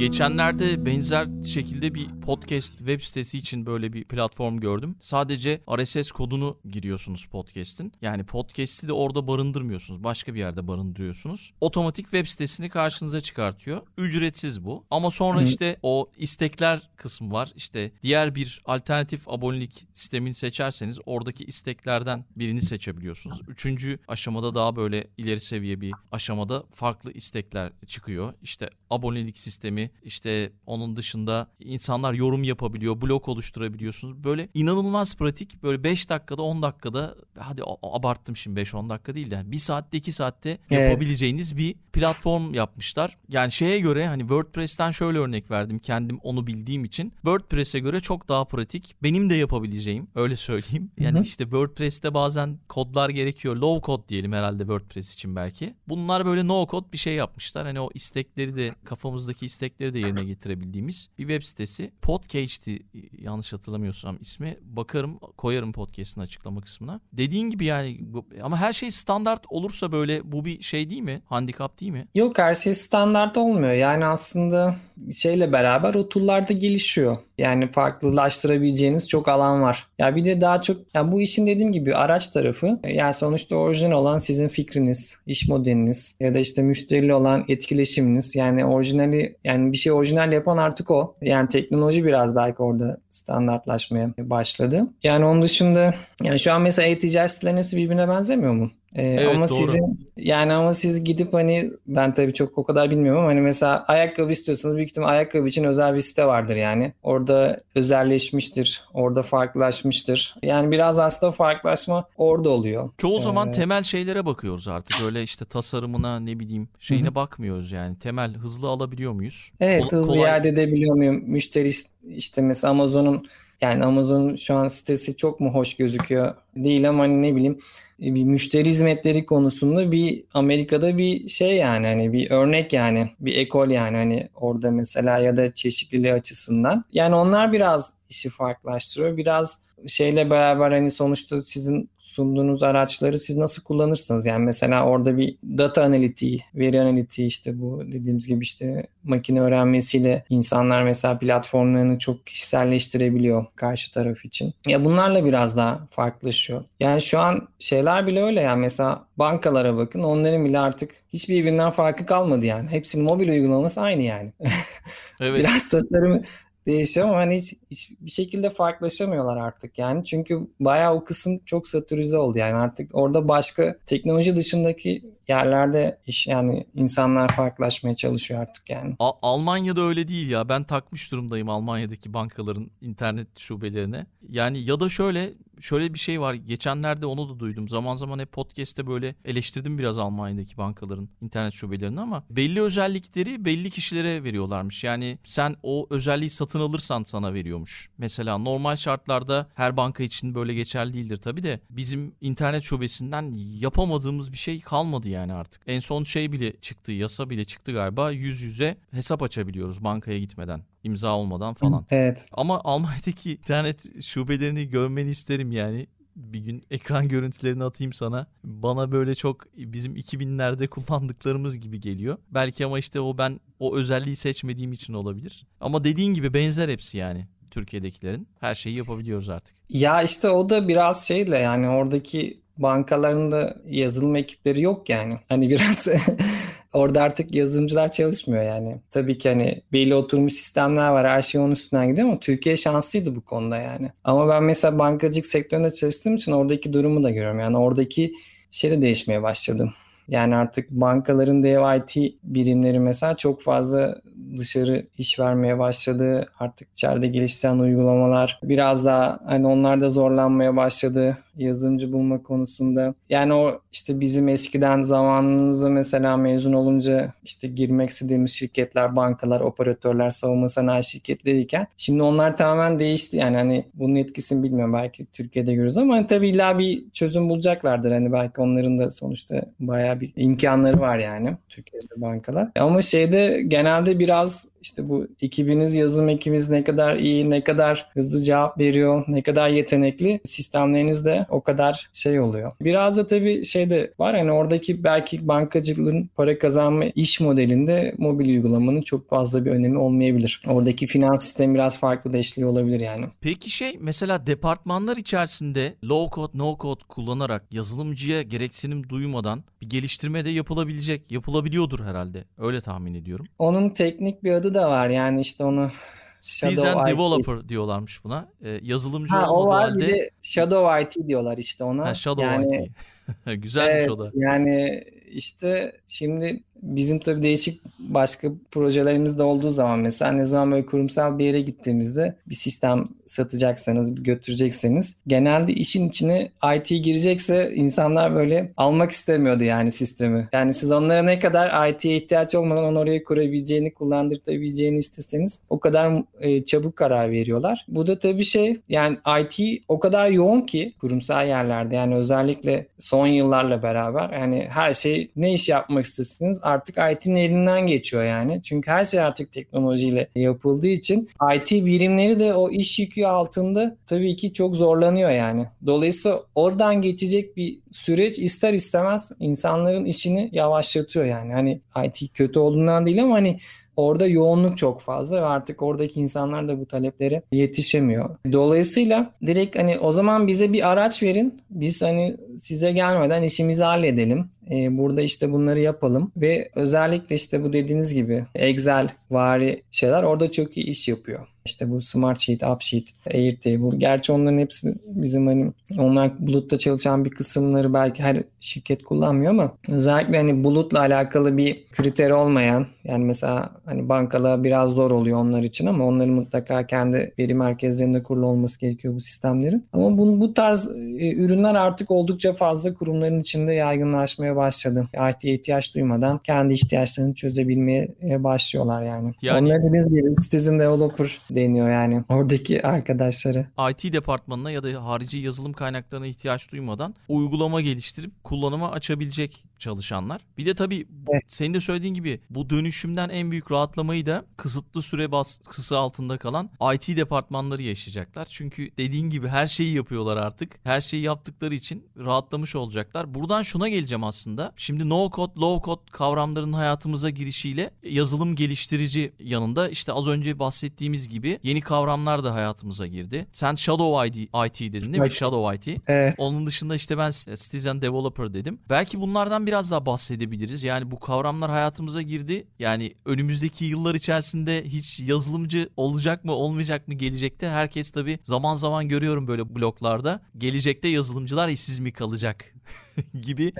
Geçenlerde benzer şekilde bir podcast web sitesi için böyle bir platform gördüm. Sadece RSS kodunu giriyorsunuz podcast'in. Yani podcast'i de orada barındırmıyorsunuz. Başka bir yerde barındırıyorsunuz. Otomatik web sitesini karşınıza çıkartıyor. Ücretsiz bu. Ama sonra işte o istekler kısmı var. İşte diğer bir alternatif abonelik sistemini seçerseniz oradaki isteklerden birini seçebiliyorsunuz. Üçüncü aşamada daha böyle ileri seviye bir aşamada farklı istekler çıkıyor. İşte abonelik sistemi, işte onun dışında insanlar yorum yapabiliyor, blog oluşturabiliyorsunuz. Böyle inanılmaz pratik. Böyle 5 dakikada 10 dakikada hadi abarttım şimdi 5-10 dakika değil de yani 1 saatte 2 saatte Evet. yapabileceğiniz bir platform yapmışlar. Yani şeye göre hani WordPress'ten şöyle örnek verdim kendim onu bildiğim için. WordPress'e göre çok daha pratik. Benim de yapabileceğim öyle söyleyeyim. Yani Hı hı. işte WordPress'te bazen kodlar gerekiyor. Low code diyelim herhalde WordPress için belki. Bunlar böyle no code bir şey yapmışlar. Hani o istekleri de kafamızdaki istekleri de yerine getirebildiğimiz bir web sitesi. Podcage'ti yanlış hatırlamıyorsam ismi. Bakarım koyarım podcast'ın açıklama kısmına. Dediğin gibi yani ama her şey standart olursa böyle bu bir şey değil mi? Handikap değil mi? Yok her şey standart olmuyor. Yani aslında şeyle beraber o tool'lar da gelişiyor. Yani farklılaştırabileceğiniz çok alan var. Ya bir de daha çok ya bu işin dediğim gibi araç tarafı yani sonuçta orijinal olan sizin fikriniz, iş modeliniz ya da işte müşteriyle olan etkileşiminiz. Yani orijinali yani bir şey orijinal yapan artık o. Yani teknoloji biraz belki orada standartlaşmaya başladı. Yani onun dışında yani şu an mesela e-ticaret sitelerinin hepsi birbirine benzemiyor mu? Ee, Evet, ama doğru. sizin yani ama siz gidip hani ben tabii çok o kadar bilmiyorum ama hani mesela ayakkabı istiyorsanız büyük ihtimal ayakkabı için özel bir site vardır yani. Orada özelleşmiştir, orada farklılaşmıştır. Yani biraz aslında farklılaşma orada oluyor. Çoğu zaman Evet. temel şeylere bakıyoruz artık. Öyle işte tasarımına ne bileyim şeyine Hı bakmıyoruz yani. Temel hızlı alabiliyor muyuz? Evet Kol- hızlı kolay- iade edebiliyor muyum? Müşteri işte mesela Amazon'un yani Amazon'un şu an sitesi çok mu hoş gözüküyor değil ama hani ne bileyim bir müşteri hizmetleri konusunda bir Amerika'da bir şey yani hani bir örnek yani bir ekol yani hani orada mesela ya da çeşitliliği açısından. Yani onlar biraz işi farklılaştırıyor. Biraz şeyle beraber hani sonuçta sizin sunduğunuz araçları siz nasıl kullanırsınız? Yani mesela orada bir data analitiği, veri analitiği işte bu dediğimiz gibi işte makine öğrenmesiyle insanlar mesela platformlarını çok kişiselleştirebiliyor karşı taraf için. Ya bunlarla biraz daha farklılaşıyor. Yani şu an şeyler bile öyle yani mesela bankalara bakın onların bile artık hiçbir birbirinden farkı kalmadı yani. Hepsinin mobil uygulaması aynı yani. *laughs* Evet. Biraz tasarımı değişiyor ama hani hiç, hiçbir şekilde farklılaşamıyorlar artık yani. Çünkü bayağı o kısım çok satürize oldu yani artık orada başka teknoloji dışındaki yerlerde iş yani insanlar farklılaşmaya çalışıyor artık yani. A- Almanya'da öyle değil ya. Ben takmış durumdayım Almanya'daki bankaların internet şubelerine. Yani ya da şöyle şöyle bir şey var. Geçenlerde onu da duydum. Zaman zaman hep podcast'te böyle eleştirdim biraz Almanya'daki bankaların internet şubelerini ama belli özellikleri belli kişilere veriyorlarmış. Yani sen o özelliği satın alırsan sana veriyormuş. Mesela normal şartlarda her banka için böyle geçerli değildir tabii de bizim internet şubesinden yapamadığımız bir şey kalmadı yani artık. En son şey bile çıktı, yasa bile çıktı galiba. Yüz yüze hesap açabiliyoruz bankaya gitmeden, imza olmadan falan. Evet. Ama Almanya'daki internet şubelerini görmeni isterim yani. Bir gün ekran görüntülerini atayım sana. Bana böyle çok bizim 2000'lerde kullandıklarımız gibi geliyor. Belki ama işte o ben o özelliği seçmediğim için olabilir. Ama dediğin gibi benzer hepsi yani. Türkiye'dekilerin. Her şeyi yapabiliyoruz artık. Ya işte o da biraz şeyle yani oradaki bankalarında yazılım ekipleri yok yani. Hani biraz *laughs* orada artık yazılımcılar çalışmıyor yani. Tabii ki hani belli oturmuş sistemler var. Her şey onun üstünden gidiyor ama Türkiye şanslıydı bu konuda yani. Ama ben mesela bankacılık sektöründe çalıştığım için oradaki durumu da görüyorum. Yani oradaki şey de değişmeye başladı. Yani artık bankaların dev IT birimleri mesela çok fazla dışarı iş vermeye başladı. Artık içeride geliştiren uygulamalar biraz daha hani onlar da zorlanmaya başladı yazılımcı bulma konusunda. Yani o işte bizim eskiden zamanımızda mesela mezun olunca işte girmek istediğimiz şirketler, bankalar, operatörler, savunma sanayi şirketleriyken şimdi onlar tamamen değişti. Yani hani bunun etkisini bilmiyorum belki Türkiye'de görürüz ama hani tabii illa bir çözüm bulacaklardır. Hani belki onların da sonuçta bayağı bir imkanları var yani Türkiye'de bankalar. Ama şeyde genelde biraz işte bu ekibiniz, yazım ekibiniz ne kadar iyi, ne kadar hızlı cevap veriyor, ne kadar yetenekli sistemleriniz de o kadar şey oluyor. Biraz da tabii şey de var hani oradaki belki bankacılığın para kazanma iş modelinde mobil uygulamanın çok fazla bir önemi olmayabilir. Oradaki finans sistemi biraz farklı da işliyor olabilir yani. Peki şey mesela departmanlar içerisinde low code, no code kullanarak yazılımcıya gereksinim duymadan bir geliştirme de yapılabilecek, yapılabiliyordur herhalde. Öyle tahmin ediyorum. Onun teknik bir adı da var yani işte onu Citizen Developer diyorlarmış buna. Ee, yazılımcı ha, olmadığı o var, halde. De Shadow IT diyorlar işte ona. Ha, Shadow yani, IT. *laughs* Güzelmiş evet, o da. Yani işte şimdi bizim tabii değişik başka projelerimiz de olduğu zaman mesela ne zaman böyle kurumsal bir yere gittiğimizde bir sistem satacaksanız, götürecekseniz genelde işin içine IT girecekse insanlar böyle almak istemiyordu yani sistemi. Yani siz onlara ne kadar IT'ye ihtiyaç olmadan onu oraya kurabileceğini, kullandırtabileceğini isteseniz o kadar e, çabuk karar veriyorlar. Bu da tabii şey yani IT o kadar yoğun ki kurumsal yerlerde yani özellikle son yıllarla beraber yani her şey ne iş yapmak istesiniz artık IT'nin elinden geçiyor yani. Çünkü her şey artık teknolojiyle yapıldığı için IT birimleri de o iş yükü altında tabii ki çok zorlanıyor yani. Dolayısıyla oradan geçecek bir süreç ister istemez insanların işini yavaşlatıyor yani. Hani IT kötü olduğundan değil ama hani Orada yoğunluk çok fazla ve artık oradaki insanlar da bu taleplere yetişemiyor. Dolayısıyla direkt hani o zaman bize bir araç verin. Biz hani size gelmeden işimizi halledelim. Ee, burada işte bunları yapalım ve özellikle işte bu dediğiniz gibi Excel vari şeyler orada çok iyi iş yapıyor. İşte bu Smart Sheet, Upsheet, Airtable. Gerçi onların hepsi bizim hani onlar bulutta çalışan bir kısımları belki her şirket kullanmıyor ama özellikle hani bulutla alakalı bir kriter olmayan yani mesela hani bankalar biraz zor oluyor onlar için ama onların mutlaka kendi veri merkezlerinde kurulu olması gerekiyor bu sistemlerin. Ama bu, bu tarz e, ürünler artık oldukça fazla kurumların içinde yaygınlaşmaya başladı. IT'ye ihtiyaç duymadan kendi ihtiyaçlarını çözebilmeye e, başlıyorlar yani. yani Onlar dediğiniz gibi Citizen Developer deniyor yani oradaki arkadaşları. IT departmanına ya da harici yazılım kaynaklarına ihtiyaç duymadan uygulama geliştirip kullanıma açabilecek çalışanlar. Bir de tabii evet. senin de söylediğin gibi bu dönüşümden en büyük rahatlamayı da kısıtlı süre baskısı altında kalan IT departmanları yaşayacaklar. Çünkü dediğin gibi her şeyi yapıyorlar artık. Her şeyi yaptıkları için rahatlamış olacaklar. Buradan şuna geleceğim aslında. Şimdi no code, low code kavramlarının hayatımıza girişiyle yazılım geliştirici yanında işte az önce bahsettiğimiz gibi yeni kavramlar da hayatımıza girdi. Sen Shadow IT, IT dedin değil mi? Evet. Shadow IT. Evet. Onun dışında işte ben Citizen Developer dedim. Belki bunlardan biraz daha bahsedebiliriz. Yani bu kavramlar hayatımıza girdi. Yani önümüzdeki yıllar içerisinde hiç yazılımcı olacak mı olmayacak mı gelecekte herkes tabii zaman zaman görüyorum böyle bloklarda. Gelecekte yazılımcılar işsiz mi kalacak *laughs* gibi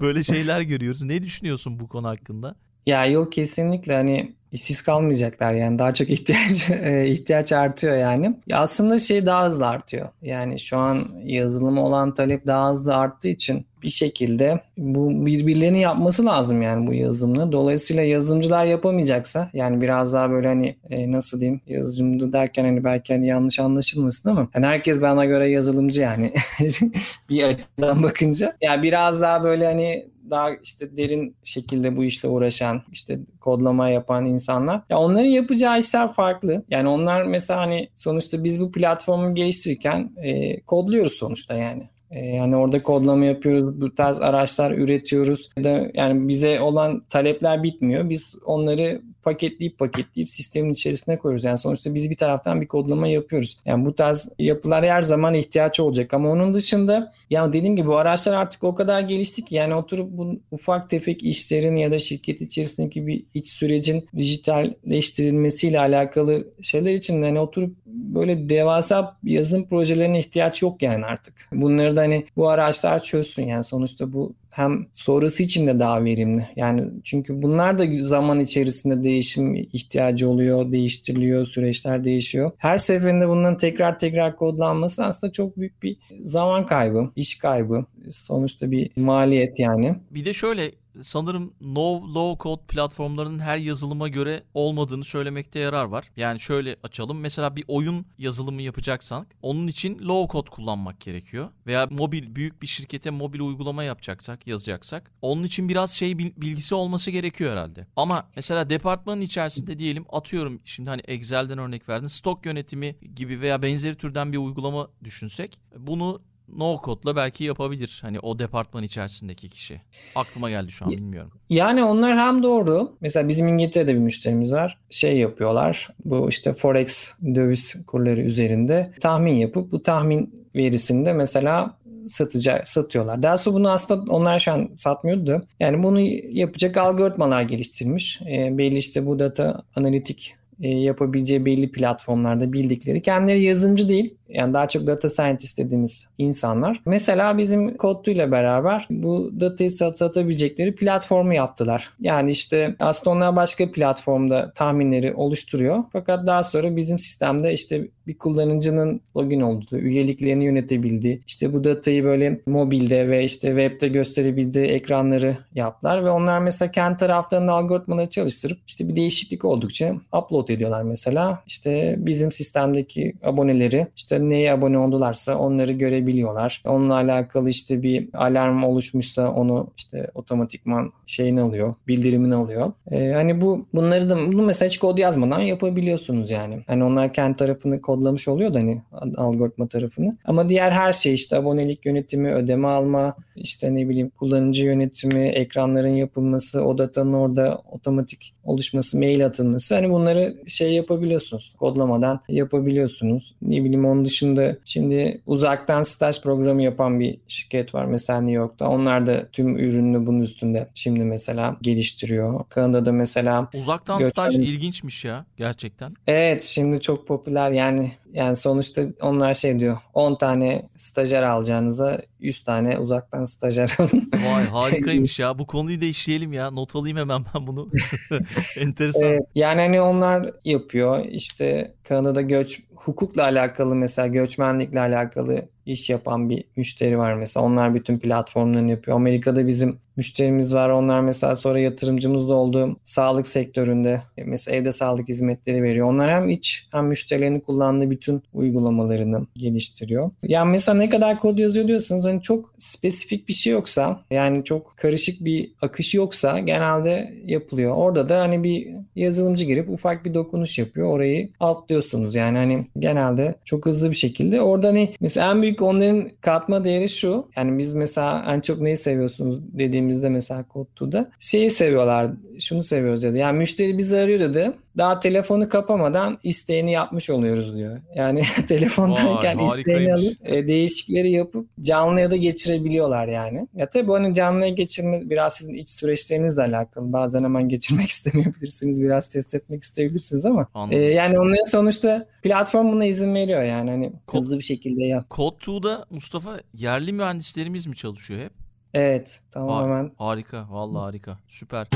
böyle şeyler görüyoruz. Ne düşünüyorsun bu konu hakkında? Ya yok kesinlikle hani işsiz kalmayacaklar yani daha çok ihtiyaç *laughs* e, ihtiyaç artıyor yani. Ya aslında şey daha hızlı artıyor. Yani şu an yazılımı olan talep daha hızlı arttığı için bir şekilde bu birbirlerini yapması lazım yani bu yazılımı. Dolayısıyla yazılımcılar yapamayacaksa yani biraz daha böyle hani e, nasıl diyeyim yazılımcı derken hani belki hani yanlış anlaşılmasın ama hani herkes bana göre yazılımcı yani *laughs* bir açıdan bakınca. Ya yani biraz daha böyle hani daha işte derin şekilde bu işle uğraşan, işte kodlama yapan insanlar. Ya onların yapacağı işler farklı. Yani onlar mesela hani sonuçta biz bu platformu geliştirirken e, kodluyoruz sonuçta yani. E, yani orada kodlama yapıyoruz, bu tarz araçlar üretiyoruz. Yani bize olan talepler bitmiyor. Biz onları paketleyip paketleyip sistemin içerisine koyuyoruz. Yani sonuçta biz bir taraftan bir kodlama yapıyoruz. Yani bu tarz yapılar her zaman ihtiyaç olacak ama onun dışında ya dediğim gibi bu araçlar artık o kadar gelişti ki yani oturup bu ufak tefek işlerin ya da şirket içerisindeki bir iç sürecin dijitalleştirilmesiyle alakalı şeyler için hani oturup böyle devasa yazım projelerine ihtiyaç yok yani artık. Bunları da hani bu araçlar çözsün yani sonuçta bu hem sonrası için de daha verimli. Yani çünkü bunlar da zaman içerisinde değişim ihtiyacı oluyor, değiştiriliyor, süreçler değişiyor. Her seferinde bunların tekrar tekrar kodlanması aslında çok büyük bir zaman kaybı, iş kaybı. Sonuçta bir maliyet yani. Bir de şöyle sanırım no low code platformlarının her yazılıma göre olmadığını söylemekte yarar var. Yani şöyle açalım. Mesela bir oyun yazılımı yapacaksak onun için low code kullanmak gerekiyor. Veya mobil büyük bir şirkete mobil uygulama yapacaksak, yazacaksak onun için biraz şey bilgisi olması gerekiyor herhalde. Ama mesela departmanın içerisinde diyelim atıyorum şimdi hani Excel'den örnek verdin. Stok yönetimi gibi veya benzeri türden bir uygulama düşünsek bunu no code'la belki yapabilir. Hani o departman içerisindeki kişi. Aklıma geldi şu an bilmiyorum. Yani onlar hem doğru. Mesela bizim İngiltere'de bir müşterimiz var. Şey yapıyorlar. Bu işte forex döviz kurları üzerinde tahmin yapıp bu tahmin verisini de mesela satıcı satıyorlar. Daha sonra bunu aslında onlar şu an satmıyordu. Yani bunu yapacak algoritmalar geliştirmiş. E, belli işte bu data analitik e, yapabileceği belli platformlarda bildikleri. Kendileri yazılımcı değil yani daha çok data scientist dediğimiz insanlar. Mesela bizim Kodtu ile beraber bu datayı sat satabilecekleri platformu yaptılar. Yani işte aslında onlar başka platformda tahminleri oluşturuyor. Fakat daha sonra bizim sistemde işte bir kullanıcının login olduğu, üyeliklerini yönetebildiği, işte bu datayı böyle mobilde ve işte webde gösterebildiği ekranları yaptılar ve onlar mesela kendi taraflarında algoritmaları çalıştırıp işte bir değişiklik oldukça upload ediyorlar mesela. İşte bizim sistemdeki aboneleri işte işte neye abone oldularsa onları görebiliyorlar. Onunla alakalı işte bir alarm oluşmuşsa onu işte otomatikman şeyini alıyor, bildirimini alıyor. Ee, hani bu bunları da bunu mesela hiç kod yazmadan yapabiliyorsunuz yani. Hani onlar kendi tarafını kodlamış oluyor da hani algoritma tarafını. Ama diğer her şey işte abonelik yönetimi, ödeme alma, işte ne bileyim kullanıcı yönetimi, ekranların yapılması, o datanın orada otomatik oluşması, mail atılması hani bunları şey yapabiliyorsunuz. Kodlamadan yapabiliyorsunuz. Ne bileyim onun dışında şimdi uzaktan staj programı yapan bir şirket var mesela New York'ta. Onlar da tüm ürününü bunun üstünde şimdi mesela geliştiriyor. Kanada'da mesela uzaktan göçmen... staj ilginçmiş ya gerçekten. Evet şimdi çok popüler yani yani sonuçta onlar şey diyor 10 tane stajyer alacağınıza 100 tane uzaktan stajyer alın. Vay *laughs* harikaymış ya. Bu konuyu da işleyelim ya. Not alayım hemen ben bunu. *laughs* Enteresan. Evet, yani hani onlar yapıyor. İşte Kanada'da göç hukukla alakalı mesela göçmenlikle alakalı iş yapan bir müşteri var mesela. Onlar bütün platformlarını yapıyor. Amerika'da bizim müşterimiz var. Onlar mesela sonra yatırımcımız da oldu. Sağlık sektöründe mesela evde sağlık hizmetleri veriyor. Onlar hem iç hem müşterilerin kullandığı bütün uygulamalarını geliştiriyor. Yani mesela ne kadar kod yazıyor diyorsunuz hani çok spesifik bir şey yoksa yani çok karışık bir akışı yoksa genelde yapılıyor. Orada da hani bir yazılımcı girip ufak bir dokunuş yapıyor. Orayı atlıyorsunuz. Yani hani genelde çok hızlı bir şekilde. Orada hani mesela en büyük onların katma değeri şu. Yani biz mesela en çok neyi seviyorsunuz dediğimizde mesela Kodtu'da şeyi seviyorlar. Şunu seviyoruz dedi. Yani müşteri bizi arıyor dedi daha telefonu kapamadan isteğini yapmış oluyoruz diyor. Yani *laughs* telefondayken Vay, isteğini alıp e, değişikleri yapıp canlıya da geçirebiliyorlar yani. Ya tabii hani canlıya geçirme biraz sizin iç süreçlerinizle alakalı. Bazen hemen geçirmek *laughs* istemeyebilirsiniz. Biraz test etmek isteyebilirsiniz ama e, yani onların sonuçta platform buna izin veriyor yani hani Kod, hızlı bir şekilde yap. Code 2'da Mustafa yerli mühendislerimiz mi çalışıyor hep? Evet tamamen. Harika vallahi harika süper.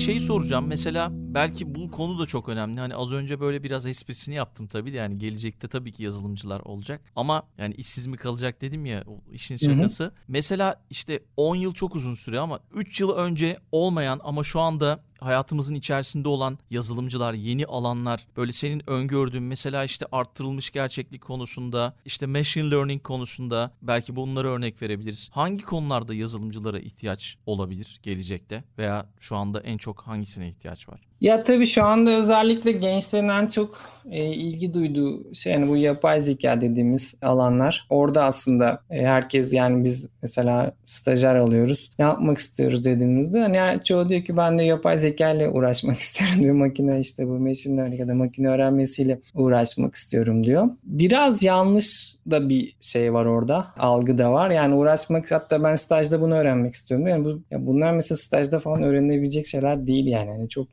Şeyi soracağım. Mesela belki bu konu da çok önemli. Hani az önce böyle biraz esprisini yaptım tabii de yani gelecekte tabii ki yazılımcılar olacak. Ama yani işsiz mi kalacak dedim ya o işin şakası. Hı hı. Mesela işte 10 yıl çok uzun süre ama 3 yıl önce olmayan ama şu anda hayatımızın içerisinde olan yazılımcılar, yeni alanlar, böyle senin öngördüğün mesela işte arttırılmış gerçeklik konusunda, işte machine learning konusunda belki bunları örnek verebiliriz. Hangi konularda yazılımcılara ihtiyaç olabilir gelecekte veya şu anda en çok hangisine ihtiyaç var? Ya tabii şu anda özellikle gençlerin en çok e, ilgi duyduğu şey yani bu yapay zeka dediğimiz alanlar. Orada aslında e, herkes yani biz mesela stajyer alıyoruz. Ne yapmak istiyoruz dediğimizde hani çoğu diyor ki ben de yapay zeka ile uğraşmak *laughs* istiyorum diyor. Makine işte bu machine learning ya da makine öğrenmesiyle uğraşmak istiyorum diyor. Biraz yanlış da bir şey var orada. Algı da var. Yani uğraşmak hatta ben stajda bunu öğrenmek istiyorum. Yani bu, ya bunlar mesela stajda falan öğrenilebilecek şeyler değil yani. yani çok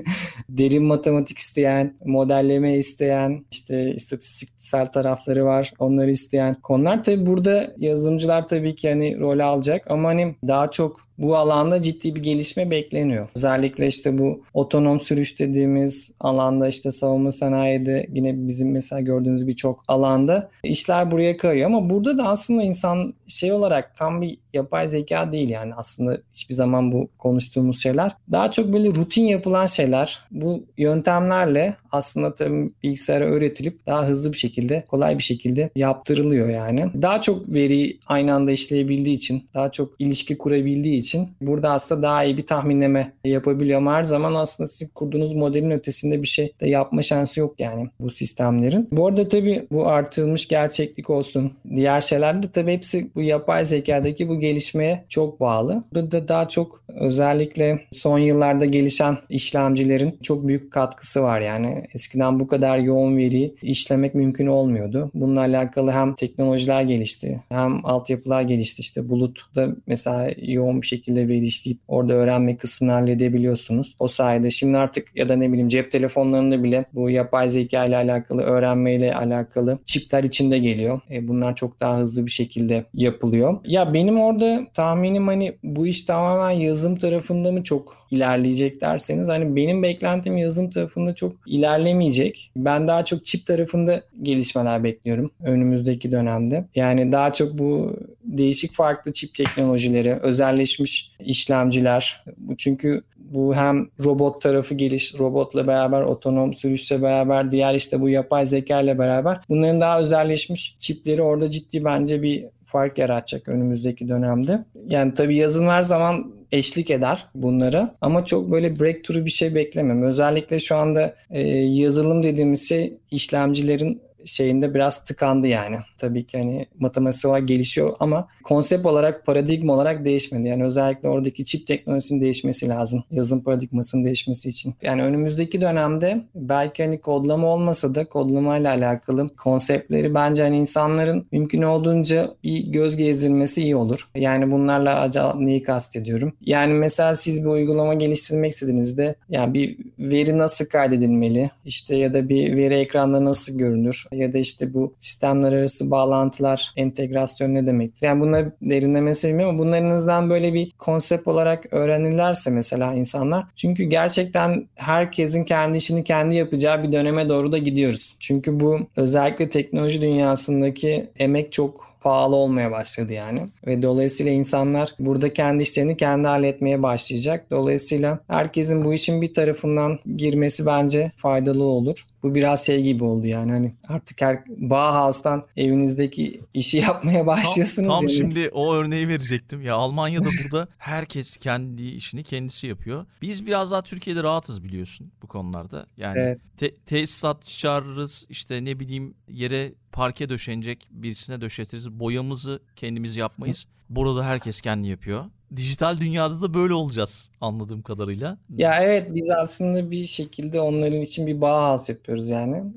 *laughs* derin matematik isteyen, modelleme isteyen, işte istatistiksel tarafları var. Onları isteyen konular. Tabii burada yazılımcılar tabii ki hani rol alacak ama hani daha çok bu alanda ciddi bir gelişme bekleniyor. Özellikle işte bu otonom sürüş dediğimiz alanda işte savunma sanayide yine bizim mesela gördüğümüz birçok alanda işler buraya kayıyor ama burada da aslında insan şey olarak tam bir yapay zeka değil yani aslında hiçbir zaman bu konuştuğumuz şeyler. Daha çok böyle rutin yapılan şeyler. Bu yöntemlerle aslında tabii bilgisayara öğretilip daha hızlı bir şekilde, kolay bir şekilde yaptırılıyor yani. Daha çok veri aynı anda işleyebildiği için, daha çok ilişki kurabildiği için burada aslında daha iyi bir tahminleme yapabiliyor ama her zaman aslında siz kurduğunuz modelin ötesinde bir şey de yapma şansı yok yani bu sistemlerin. Bu arada tabii bu artırılmış gerçeklik olsun, diğer şeyler de tabii hepsi bu yapay zekadaki bu gelişmeye çok bağlı. Burada daha çok özellikle son yıllarda gelişen işlemcilerin çok büyük katkısı var yani. Eskiden bu kadar yoğun veri işlemek mümkün olmuyordu. Bununla alakalı hem teknolojiler gelişti hem altyapılar gelişti. İşte bulutta mesela yoğun bir şekilde veri orada öğrenme kısmını halledebiliyorsunuz. O sayede şimdi artık ya da ne bileyim cep telefonlarında bile bu yapay zeka ile alakalı öğrenmeyle alakalı çipler içinde geliyor. E bunlar çok daha hızlı bir şekilde yapılıyor. Ya benim orada tahminim hani bu iş tamamen yazım tarafında mı çok ilerleyecek derseniz hani benim beklentim yazım tarafında çok ilerlemeyecek. Ben daha çok çip tarafında gelişmeler bekliyorum önümüzdeki dönemde. Yani daha çok bu değişik farklı çip teknolojileri, özelleşmiş işlemciler. Çünkü bu hem robot tarafı geliş, robotla beraber otonom sürüşle beraber diğer işte bu yapay zeka ile beraber bunların daha özelleşmiş çipleri orada ciddi bence bir fark yaratacak önümüzdeki dönemde. Yani tabii yazın her zaman eşlik eder bunlara ama çok böyle breakthrough bir şey beklemem. Özellikle şu anda e, yazılım dediğimiz şey işlemcilerin şeyinde biraz tıkandı yani. Tabii ki hani matematik olarak gelişiyor ama konsept olarak paradigma olarak değişmedi. Yani özellikle oradaki çip teknolojisinin değişmesi lazım. Yazılım paradigmasının değişmesi için. Yani önümüzdeki dönemde belki hani kodlama olmasa da kodlamayla alakalı konseptleri bence hani insanların mümkün olduğunca bir göz gezdirmesi iyi olur. Yani bunlarla acaba neyi kastediyorum? Yani mesela siz bir uygulama geliştirmek istediğinizde yani bir veri nasıl kaydedilmeli? İşte ya da bir veri ekranda nasıl görünür? Ya da işte bu sistemler arası bağlantılar, entegrasyon ne demektir? Yani bunları derinlemesi bilmiyorum ama bunlarınızdan böyle bir konsept olarak öğrenirlerse mesela insanlar. Çünkü gerçekten herkesin kendi işini kendi yapacağı bir döneme doğru da gidiyoruz. Çünkü bu özellikle teknoloji dünyasındaki emek çok pahalı olmaya başladı yani. Ve dolayısıyla insanlar burada kendi işlerini kendi halletmeye başlayacak. Dolayısıyla herkesin bu işin bir tarafından girmesi bence faydalı olur. Bu biraz şey gibi oldu yani hani artık her Bauhaus'tan evinizdeki işi *laughs* yapmaya başlıyorsunuz. Tam, tam yani. şimdi o örneği verecektim. Ya Almanya'da burada herkes kendi işini kendisi yapıyor. Biz biraz daha Türkiye'de rahatız biliyorsun bu konularda. Yani evet. te- tesisat çağırırız işte ne bileyim yere parke döşenecek birisine döşetiriz. Boyamızı kendimiz yapmayız. Burada herkes kendi yapıyor. Dijital dünyada da böyle olacağız anladığım kadarıyla. Ya evet biz aslında bir şekilde onların için bir Bauhaus yapıyoruz yani. *laughs*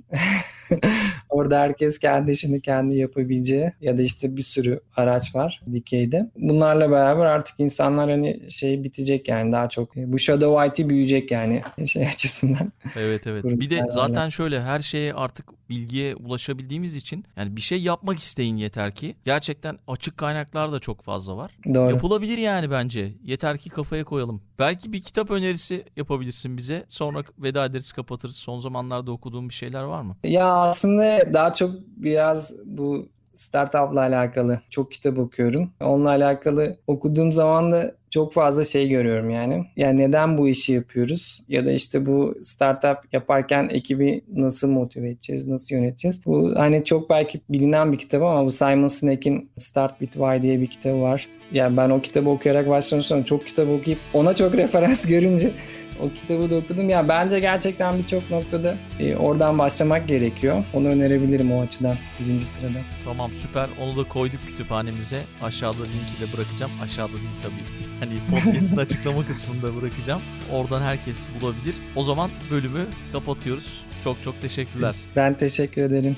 Orada herkes kendi işini kendi yapabileceği ya da işte bir sürü araç var dikeyde. Bunlarla beraber artık insanlar hani şey bitecek yani daha çok. Bu Shadow IT büyüyecek yani şey *laughs* açısından. Evet evet. Bir de zaten şöyle her şeye artık bilgiye ulaşabildiğimiz için yani bir şey yapmak isteyin yeter ki. Gerçekten açık kaynaklar da çok fazla var. Doğru. Yapılabilir yani bence. Yeter ki kafaya koyalım. Belki bir kitap önerisi yapabilirsin bize. Sonra veda ederiz kapatırız. Son zamanlarda okuduğum bir şeyler var mı? Ya aslında daha çok biraz bu startup'la alakalı çok kitap okuyorum. Onunla alakalı okuduğum zaman da çok fazla şey görüyorum yani. Yani neden bu işi yapıyoruz? Ya da işte bu startup yaparken ekibi nasıl motive edeceğiz, nasıl yöneteceğiz? Bu hani çok belki bilinen bir kitap ama bu Simon Sinek'in Start With Why diye bir kitabı var. Yani ben o kitabı okuyarak başlamıştım. Çok kitap okuyup ona çok *laughs* referans görünce O kitabı da okudum. Ya bence gerçekten birçok noktada e, oradan başlamak gerekiyor. Onu önerebilirim o açıdan birinci sırada. Tamam süper. Onu da koyduk kütüphanemize. Aşağıda linki de bırakacağım. Aşağıda değil tabii. *laughs* Hani podcast'ın açıklama kısmında bırakacağım. Oradan herkes bulabilir. O zaman bölümü kapatıyoruz. Çok çok teşekkürler. Ben teşekkür ederim.